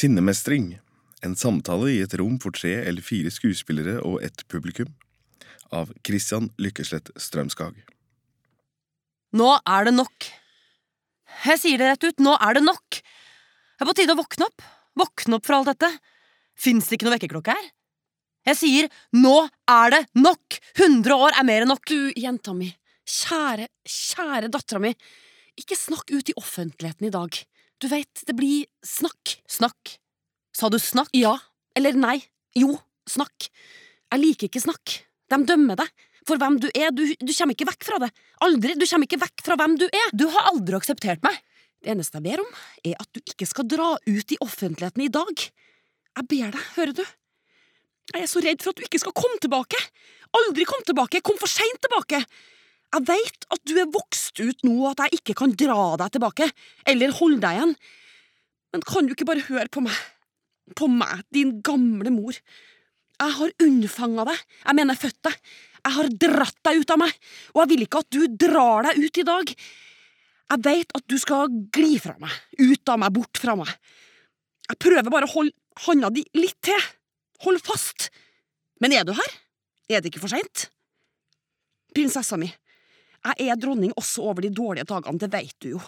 Sinnemestring. En samtale i et rom for tre eller fire skuespillere og ett publikum. Av Christian Lykkeslett Strømskag. Nå er det nok. Jeg sier det rett ut, nå er det nok. Det er på tide å våkne opp. Våkne opp fra alt dette. Fins det ikke noe vekkerklokke her? Jeg sier nå er det nok! 100 år er mer enn nok. Du, jenta mi, kjære, kjære dattera mi, ikke snakk ut i offentligheten i dag. Du veit, det blir snakk. Snakk. Sa du snakk? Ja, eller nei. Jo, snakk. Jeg liker ikke snakk. De dømmer deg for hvem du er. Du, du kommer ikke vekk fra det. Aldri. Du kommer ikke vekk fra hvem du er. Du har aldri akseptert meg. Det eneste jeg ber om, er at du ikke skal dra ut i offentligheten i dag. Jeg ber deg, hører du? Jeg er så redd for at du ikke skal komme tilbake. Aldri kom tilbake. Kom for seint tilbake. Jeg veit at du er vokst ut nå, og at jeg ikke kan dra deg tilbake, eller holde deg igjen. Men kan du ikke bare høre på meg? På meg, din gamle mor. Jeg har unnfanga deg, jeg mener født deg. Jeg har dratt deg ut av meg, og jeg vil ikke at du drar deg ut i dag. Jeg veit at du skal gli fra meg, ut av meg, bort fra meg. Jeg prøver bare å holde handa di litt til. Hold fast. Men er du her? Er det ikke for seint? Prinsessa mi, jeg er dronning også over de dårlige dagene, det veit du jo.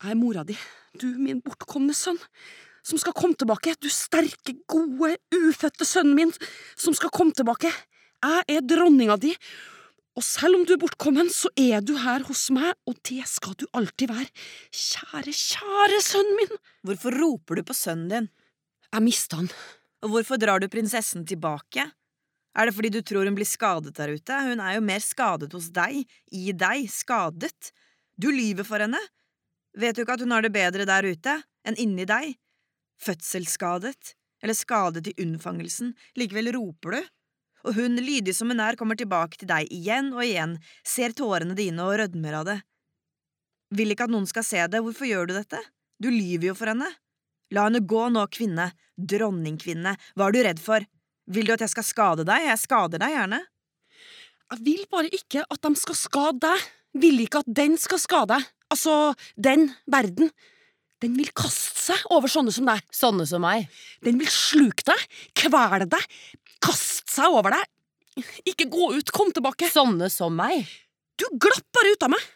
Jeg er mora di, du min bortkomne sønn, som skal komme tilbake, du sterke, gode, ufødte sønnen min, som skal komme tilbake. Jeg er dronninga di, og selv om du er bortkommen, så er du her hos meg, og det skal du alltid være. Kjære, kjære sønnen min! Hvorfor roper du på sønnen din? Jeg mista han. Og hvorfor drar du prinsessen tilbake? Er det fordi du tror hun blir skadet der ute? Hun er jo mer skadet hos deg, i deg, skadet. Du lyver for henne. Vet du ikke at hun har det bedre der ute enn inni deg? Fødselsskadet, eller skadet i unnfangelsen, likevel roper du. Og hun, lydig som hun er, kommer tilbake til deg igjen og igjen, ser tårene dine og rødmer av det. Vil ikke at noen skal se det, hvorfor gjør du dette? Du lyver jo for henne. La henne gå nå, kvinne, dronningkvinne, hva er du redd for? Vil du at jeg skal skade deg? Jeg skader deg gjerne. Jeg vil bare ikke at de skal skade deg. Vil ikke at den skal skade deg. Altså, den verden. Den vil kaste seg over sånne som deg. Sånne som meg. Den vil sluke deg, kvele deg, kaste seg over deg. Ikke gå ut, kom tilbake. Sånne som meg. Du glapp bare ut av meg.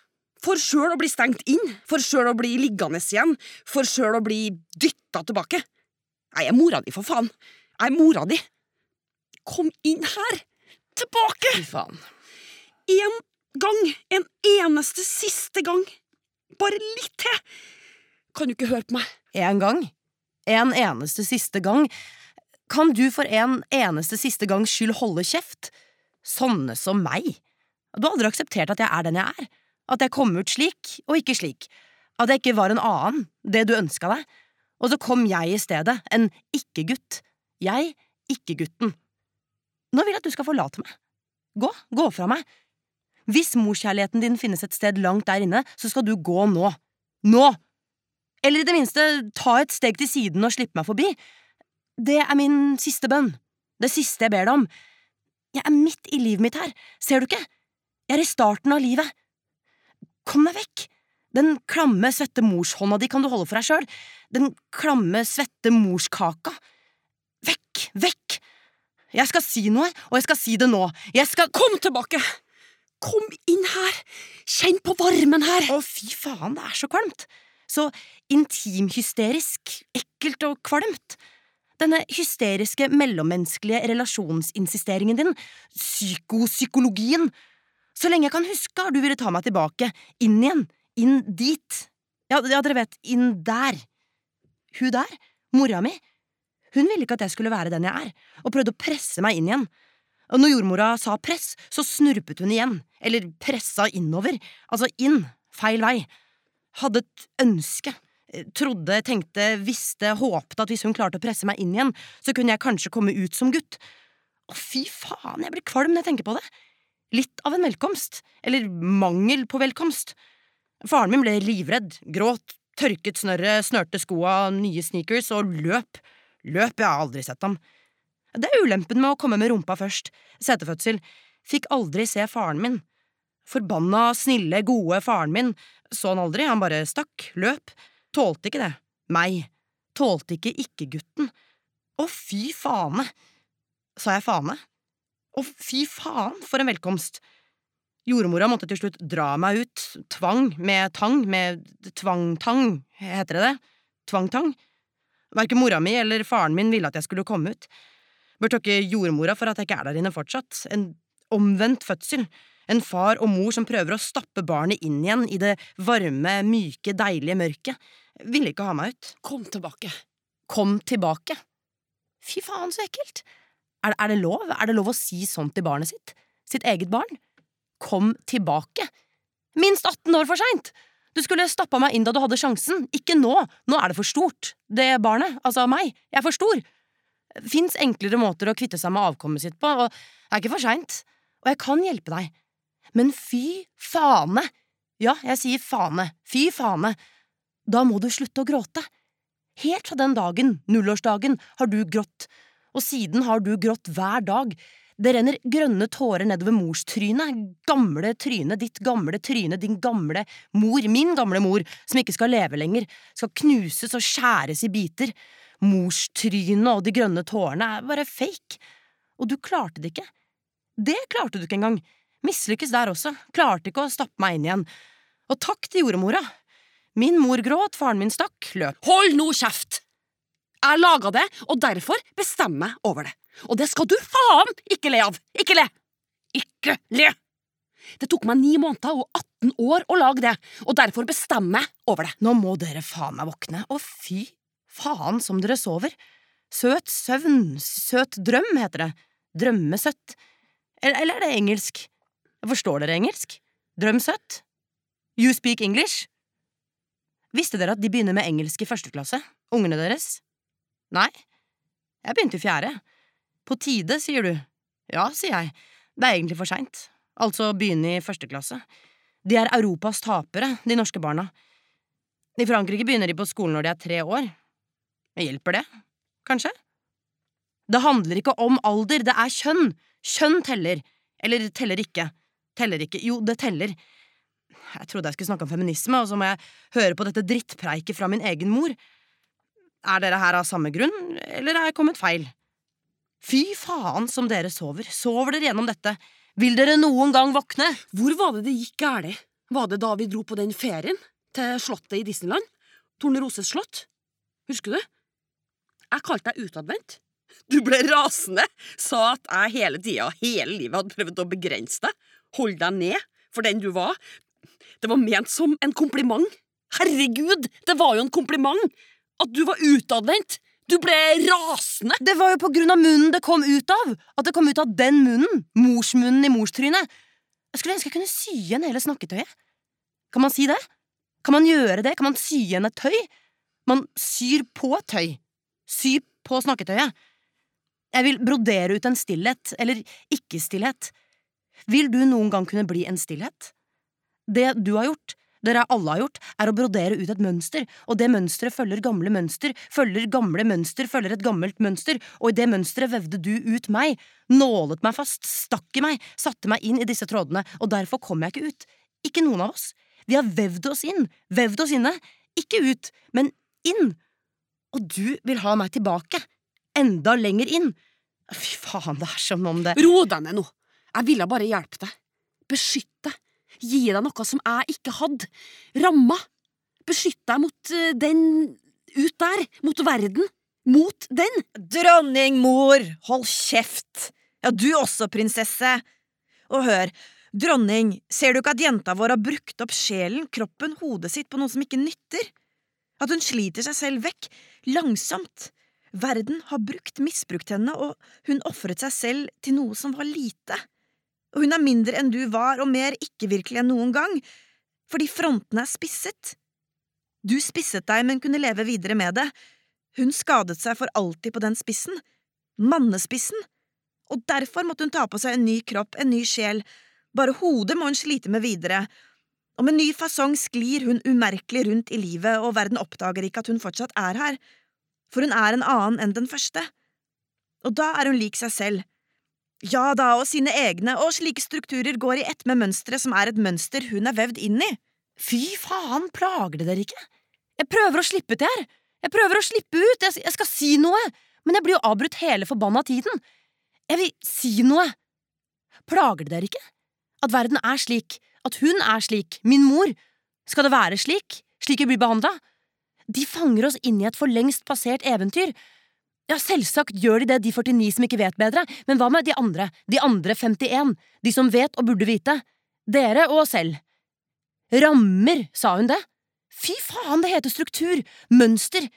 For sjøl å bli stengt inn, for sjøl å bli liggende igjen, for sjøl å bli dytta tilbake. Jeg er mora di, for faen. Jeg er mora di. Kom inn her! Tilbake! Fy faen. En gang, en eneste siste gang. Bare litt til. Kan du ikke høre på meg? En gang. En eneste siste gang. Kan du for en eneste siste gangs skyld holde kjeft? Sånne som meg. Du har aldri akseptert at jeg er den jeg er. At jeg kom ut slik, og ikke slik. At jeg ikke var en annen, det du ønska deg. Og så kom jeg i stedet, en ikke-gutt. Jeg, ikke-gutten. Nå vil jeg at du skal forlate meg. Gå, gå fra meg. Hvis morskjærligheten din finnes et sted langt der inne, så skal du gå nå. Nå! Eller i det minste ta et steg til siden og slippe meg forbi. Det er min siste bønn. Det siste jeg ber deg om. Jeg er midt i livet mitt her, ser du ikke? Jeg er i starten av livet. Kom deg vekk! Den klamme, svette morshånda di kan du holde for deg sjøl. Den klamme, svette morskaka. Vekk, vekk! Jeg skal si noe, og jeg skal si det nå. Jeg skal Kom tilbake! Kom inn her! Kjenn på varmen her! Å, fy faen, det er så kvalmt. Så intimhysterisk, ekkelt og kvalmt. Denne hysteriske, mellommenneskelige relasjonsinsisteringen din, psykopsykologien. Så lenge jeg kan huske, har du villet ta meg tilbake, inn igjen, inn dit. Ja, ja, dere vet, inn der. Hun der, mora mi, hun ville ikke at jeg skulle være den jeg er, og prøvde å presse meg inn igjen. Og når jordmora sa press, så snurpet hun igjen, eller pressa innover, altså inn, feil vei. Hadde et ønske, trodde, tenkte, visste, håpte at hvis hun klarte å presse meg inn igjen, så kunne jeg kanskje komme ut som gutt. Å, fy faen, jeg blir kvalm når jeg tenker på det. Litt av en velkomst, eller mangel på velkomst. Faren min ble livredd, gråt, tørket snørret, snørte skoa, nye sneakers og løp. Løp, jeg har aldri sett ham. Det er ulempen med å komme med rumpa først. Setefødsel. Fikk aldri se faren min. Forbanna, snille, gode faren min. Så han aldri, han bare stakk, løp. Tålte ikke det. Meg. tålte ikke ikke-gutten. Å, fy fane! Sa jeg fane? Å, fy faen, for en velkomst! Jordmora måtte til slutt dra meg ut, tvang, med tang, med tvangtang, heter det det? Tvangtang? Verken mora mi eller faren min ville at jeg skulle komme ut. Bør takke jordmora for at jeg ikke er der inne fortsatt. En omvendt fødsel. En far og mor som prøver å stappe barnet inn igjen i det varme, myke, deilige mørket. Ville ikke ha meg ut. Kom tilbake. Kom tilbake. Fy faen, så ekkelt. Er, er det lov? Er det lov å si sånt til barnet sitt? Sitt eget barn? Kom tilbake. Minst 18 år for seint! Du skulle stappa meg inn da du hadde sjansen, ikke nå, nå er det for stort. Det barnet, altså meg, jeg er for stor. Fins enklere måter å kvitte seg med avkommet sitt på, og det er ikke for seint. Og jeg kan hjelpe deg. Men fy fane! Ja, jeg sier fane, fy fane. Da må du slutte å gråte. Helt fra den dagen, nullårsdagen, har du grått, og siden har du grått hver dag. Det renner grønne tårer nedover morstrynet, gamle tryne, ditt gamle tryne, din gamle mor, min gamle mor, som ikke skal leve lenger, skal knuses og skjæres i biter. Morstrynet og de grønne tårene er bare fake. Og du klarte det ikke. Det klarte du ikke engang. Mislykkes der også, klarte ikke å stappe meg inn igjen. Og takk til jordmora. Min mor gråt, faren min stakk, løp. Hold nå kjeft! Jeg laga det, og derfor bestemmer jeg over det. Og det skal du faen ikke le av! Ikke le! Ikke le! Det tok meg ni måneder og 18 år å lage det, og derfor bestemmer jeg over det. Nå må dere faen meg våkne, og fy faen som dere sover. Søt søvn, søt drøm, heter det. Drømmesøtt. Eller, eller er det engelsk? Forstår dere engelsk? Drømsøtt? You speak English? Visste dere at de begynner med engelsk i første klasse, ungene deres? Nei, jeg begynte i fjerde. På tide, sier du. Ja, sier jeg. Det er egentlig for seint. Altså begynne i første klasse. De er Europas tapere, de norske barna. I Frankrike begynner de på skolen når de er tre år. Hjelper det? Kanskje? Det handler ikke om alder, det er kjønn. Kjønn teller. Eller teller ikke. Teller ikke. Jo, det teller. Jeg trodde jeg skulle snakke om feminisme, og så må jeg høre på dette drittpreiket fra min egen mor. Er dere her av samme grunn, eller er jeg kommet feil? Fy faen som dere sover. Sover dere gjennom dette? Vil dere noen gang våkne? Hvor var det det gikk galt? Var det da vi dro på den ferien? Til slottet i Disneyland? Torneroses slott? Husker du? Jeg kalte deg utadvendt. Du ble rasende, sa at jeg hele tida, hele livet, hadde prøvd å begrense deg, holde deg ned for den du var. Det var ment som en kompliment. Herregud, det var jo en kompliment! At du var utadvendt! Du ble rasende! Det var jo på grunn av munnen det kom ut av! At det kom ut av den munnen! Morsmunnen i morstrynet! Jeg skulle ønske jeg kunne sy igjen hele snakketøyet. Kan man si det? Kan man gjøre det? Kan man sy igjen et tøy? Man syr på tøy. Sy på snakketøyet. Jeg vil brodere ut en stillhet, eller ikke-stillhet. Vil du noen gang kunne bli en stillhet? Det du har gjort, dere alle har gjort, er å brodere ut et mønster, og det mønsteret følger gamle mønster, følger gamle mønster, følger et gammelt mønster, og i det mønsteret vevde du ut meg, nålet meg fast, stakk i meg, satte meg inn i disse trådene, og derfor kom jeg ikke ut. Ikke noen av oss. Vi har vevd oss inn, vevd oss inne, ikke ut, men inn. Og du vil ha meg tilbake, enda lenger inn. Fy faen, det er som om det… Ro deg ned nå. Jeg ville bare hjelpe deg. Beskytte. Gi deg noe som jeg ikke hadde. Ramma. Beskytte deg mot eh, den ut der. Mot verden. Mot den. Dronningmor, hold kjeft! Ja, du også, prinsesse. Og hør, dronning, ser du ikke at jenta vår har brukt opp sjelen, kroppen, hodet sitt på noe som ikke nytter? At hun sliter seg selv vekk, langsomt. Verden har brukt, misbrukt henne, og hun ofret seg selv til noe som var lite. Og hun er mindre enn du var, og mer ikke-virkelig enn noen gang, fordi frontene er spisset. Du spisset deg, men kunne leve videre med det. Hun skadet seg for alltid på den spissen. Mannespissen. Og derfor måtte hun ta på seg en ny kropp, en ny sjel. Bare hodet må hun slite med videre. Og med ny fasong sklir hun umerkelig rundt i livet, og verden oppdager ikke at hun fortsatt er her. For hun er en annen enn den første. Og da er hun lik seg selv. Ja da, og sine egne, og slike strukturer går i ett med mønsteret som er et mønster hun er vevd inn i. Fy faen, plager det dere ikke? Jeg prøver å slippe til her. Jeg prøver å slippe ut, jeg, jeg skal si noe, men jeg blir jo avbrutt hele forbanna tiden. Jeg vil si noe. Plager det dere ikke? At verden er slik, at hun er slik, min mor. Skal det være slik? Slik vi blir behandla? De fanger oss inn i et for lengst passert eventyr. Ja, selvsagt gjør de det, de 49 som ikke vet bedre, men hva med de andre, de andre 51, de som vet og burde vite? Dere og oss selv. Rammer, sa hun det? Fy faen, det heter struktur, mønster.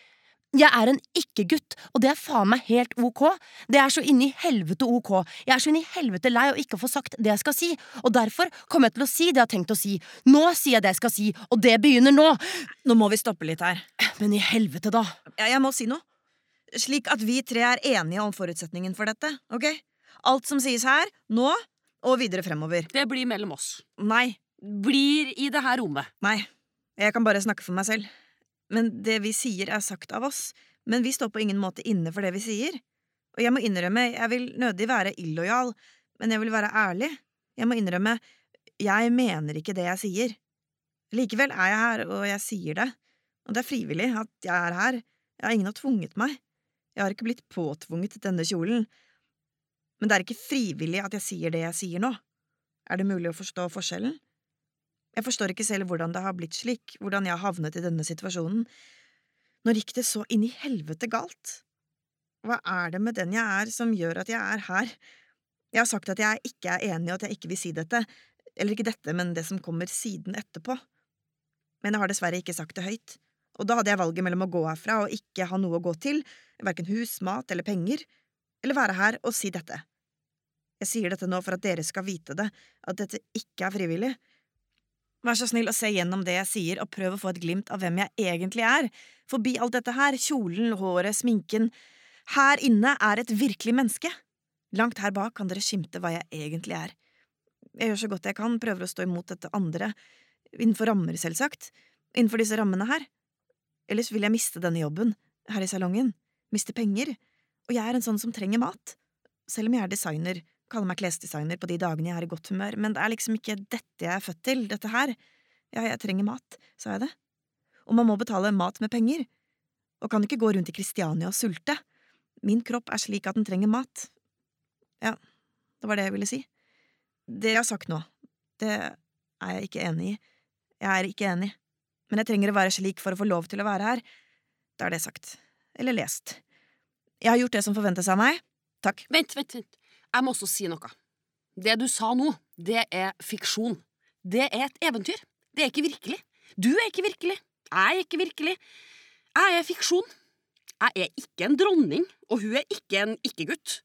Jeg er en ikke-gutt, og det er faen meg helt ok. Det er så inni helvete ok. Jeg er så inni helvete lei av ikke å få sagt det jeg skal si, og derfor kommer jeg til å si det jeg har tenkt å si. Nå sier jeg det jeg skal si, og det begynner nå. Nå må vi stoppe litt her. Men i helvete, da. Jeg, jeg må si noe. Slik at vi tre er enige om forutsetningen for dette, ok? Alt som sies her, nå og videre fremover. Det blir mellom oss. Nei, Blir i det her rommet. nei. Jeg kan bare snakke for meg selv. Men det vi sier, er sagt av oss. Men vi står på ingen måte inne for det vi sier. Og jeg må innrømme, jeg vil nødig være illojal, men jeg vil være ærlig. Jeg må innrømme, jeg mener ikke det jeg sier. Likevel er jeg her, og jeg sier det. Og det er frivillig at jeg er her. Ja, ingen har tvunget meg. Jeg har ikke blitt påtvunget denne kjolen. Men det er ikke frivillig at jeg sier det jeg sier nå. Er det mulig å forstå forskjellen? Jeg forstår ikke selv hvordan det har blitt slik, hvordan jeg har havnet i denne situasjonen. Når gikk det så inn i helvete galt? Hva er det med den jeg er som gjør at jeg er her? Jeg har sagt at jeg ikke er enig, og at jeg ikke vil si dette, eller ikke dette, men det som kommer siden etterpå. Men jeg har dessverre ikke sagt det høyt, og da hadde jeg valget mellom å gå herfra og ikke ha noe å gå til, hverken hus, mat eller penger, eller være her og si dette. Jeg sier dette nå for at dere skal vite det, at dette ikke er frivillig. Vær så snill å se gjennom det jeg sier, og prøv å få et glimt av hvem jeg egentlig er. Forbi alt dette her, kjolen, håret, sminken. Her inne er et virkelig menneske. Langt her bak kan dere skimte hva jeg egentlig er. Jeg gjør så godt jeg kan, prøver å stå imot dette andre, innenfor rammer, selvsagt, innenfor disse rammene her. Ellers vil jeg miste denne jobben, her i salongen, miste penger, og jeg er en sånn som trenger mat, selv om jeg er designer, kaller meg klesdesigner på de dagene jeg er i godt humør, men det er liksom ikke dette jeg er født til, dette her. Ja, jeg trenger mat, sa jeg det. Og man må betale mat med penger, og kan ikke gå rundt i Kristiania og sulte. Min kropp er slik at den trenger mat. Ja, det var det jeg ville si. Det jeg har sagt nå, det er jeg ikke enig i. Jeg er ikke enig, men jeg trenger å være slik for å få lov til å være her. Da er det sagt. Eller lest. Jeg har gjort det som forventes av meg. Takk. Vent, vent, vent. Jeg må også si noe. Det du sa nå, det er fiksjon. Det er et eventyr. Det er ikke virkelig. Du er ikke virkelig. Jeg er ikke virkelig. Jeg er fiksjon. Jeg er ikke en dronning, og hun er ikke en ikke-gutt.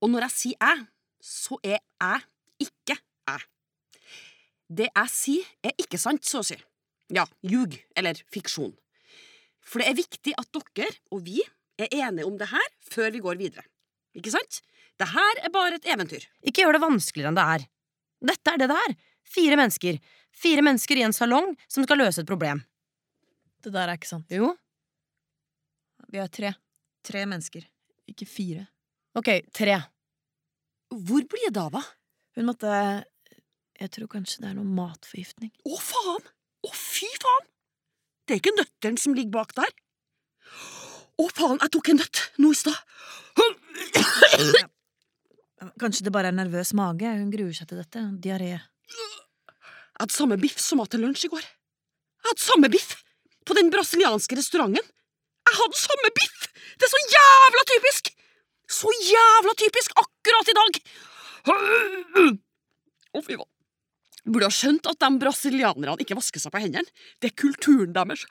Og når jeg sier jeg, så er jeg ikke jeg. Det jeg sier, er ikke sant, så å si. Ja, ljug, eller fiksjon. For det er viktig at dere og vi er enige om det her før vi går videre. Ikke sant? Det her er bare et eventyr. Ikke gjør det vanskeligere enn det er. Dette er det det er. Fire mennesker. Fire mennesker i en salong som skal løse et problem. Det der er ikke sant. Jo, Vi er tre. Tre mennesker. Ikke fire. ok, tre. Hvor blir det av henne? Hun måtte Jeg tror kanskje det er noe matforgiftning. Å, faen! Fy faen! Det er ikke nøtteren som ligger bak der. Å, faen, jeg tok en nøtt nå i stad. Kanskje det bare er nervøs mage. Hun gruer seg til dette. Diaré. Jeg hadde samme biff som var til lunsj i går. Jeg hadde samme biff på den brasilianske restauranten. Jeg hadde samme biff! Det er så jævla typisk! Så jævla typisk akkurat i dag! Å, fy faen. Burde ha skjønt at de brasilianerne ikke vasker seg på hendene. Det er kulturen deres.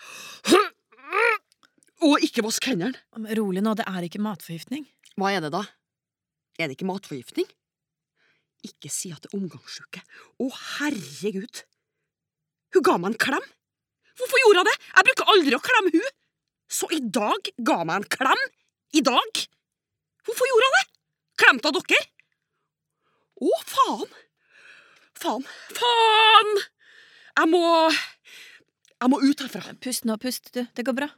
Og ikke vask hendene. Rolig nå, det er ikke matforgiftning. Hva er det da? Er det ikke matforgiftning? Ikke si at det er omgangssjuke. Å, herregud! Hun ga meg en klem! Hvorfor gjorde hun det? Jeg bruker aldri å klemme hun! Så i dag ga meg en klem? I dag? Hvorfor gjorde hun det? Klemte hun dere? Å, faen! Faen! Faen! Jeg må Jeg må ut herfra. Pust nå, pust, du. Det går bra.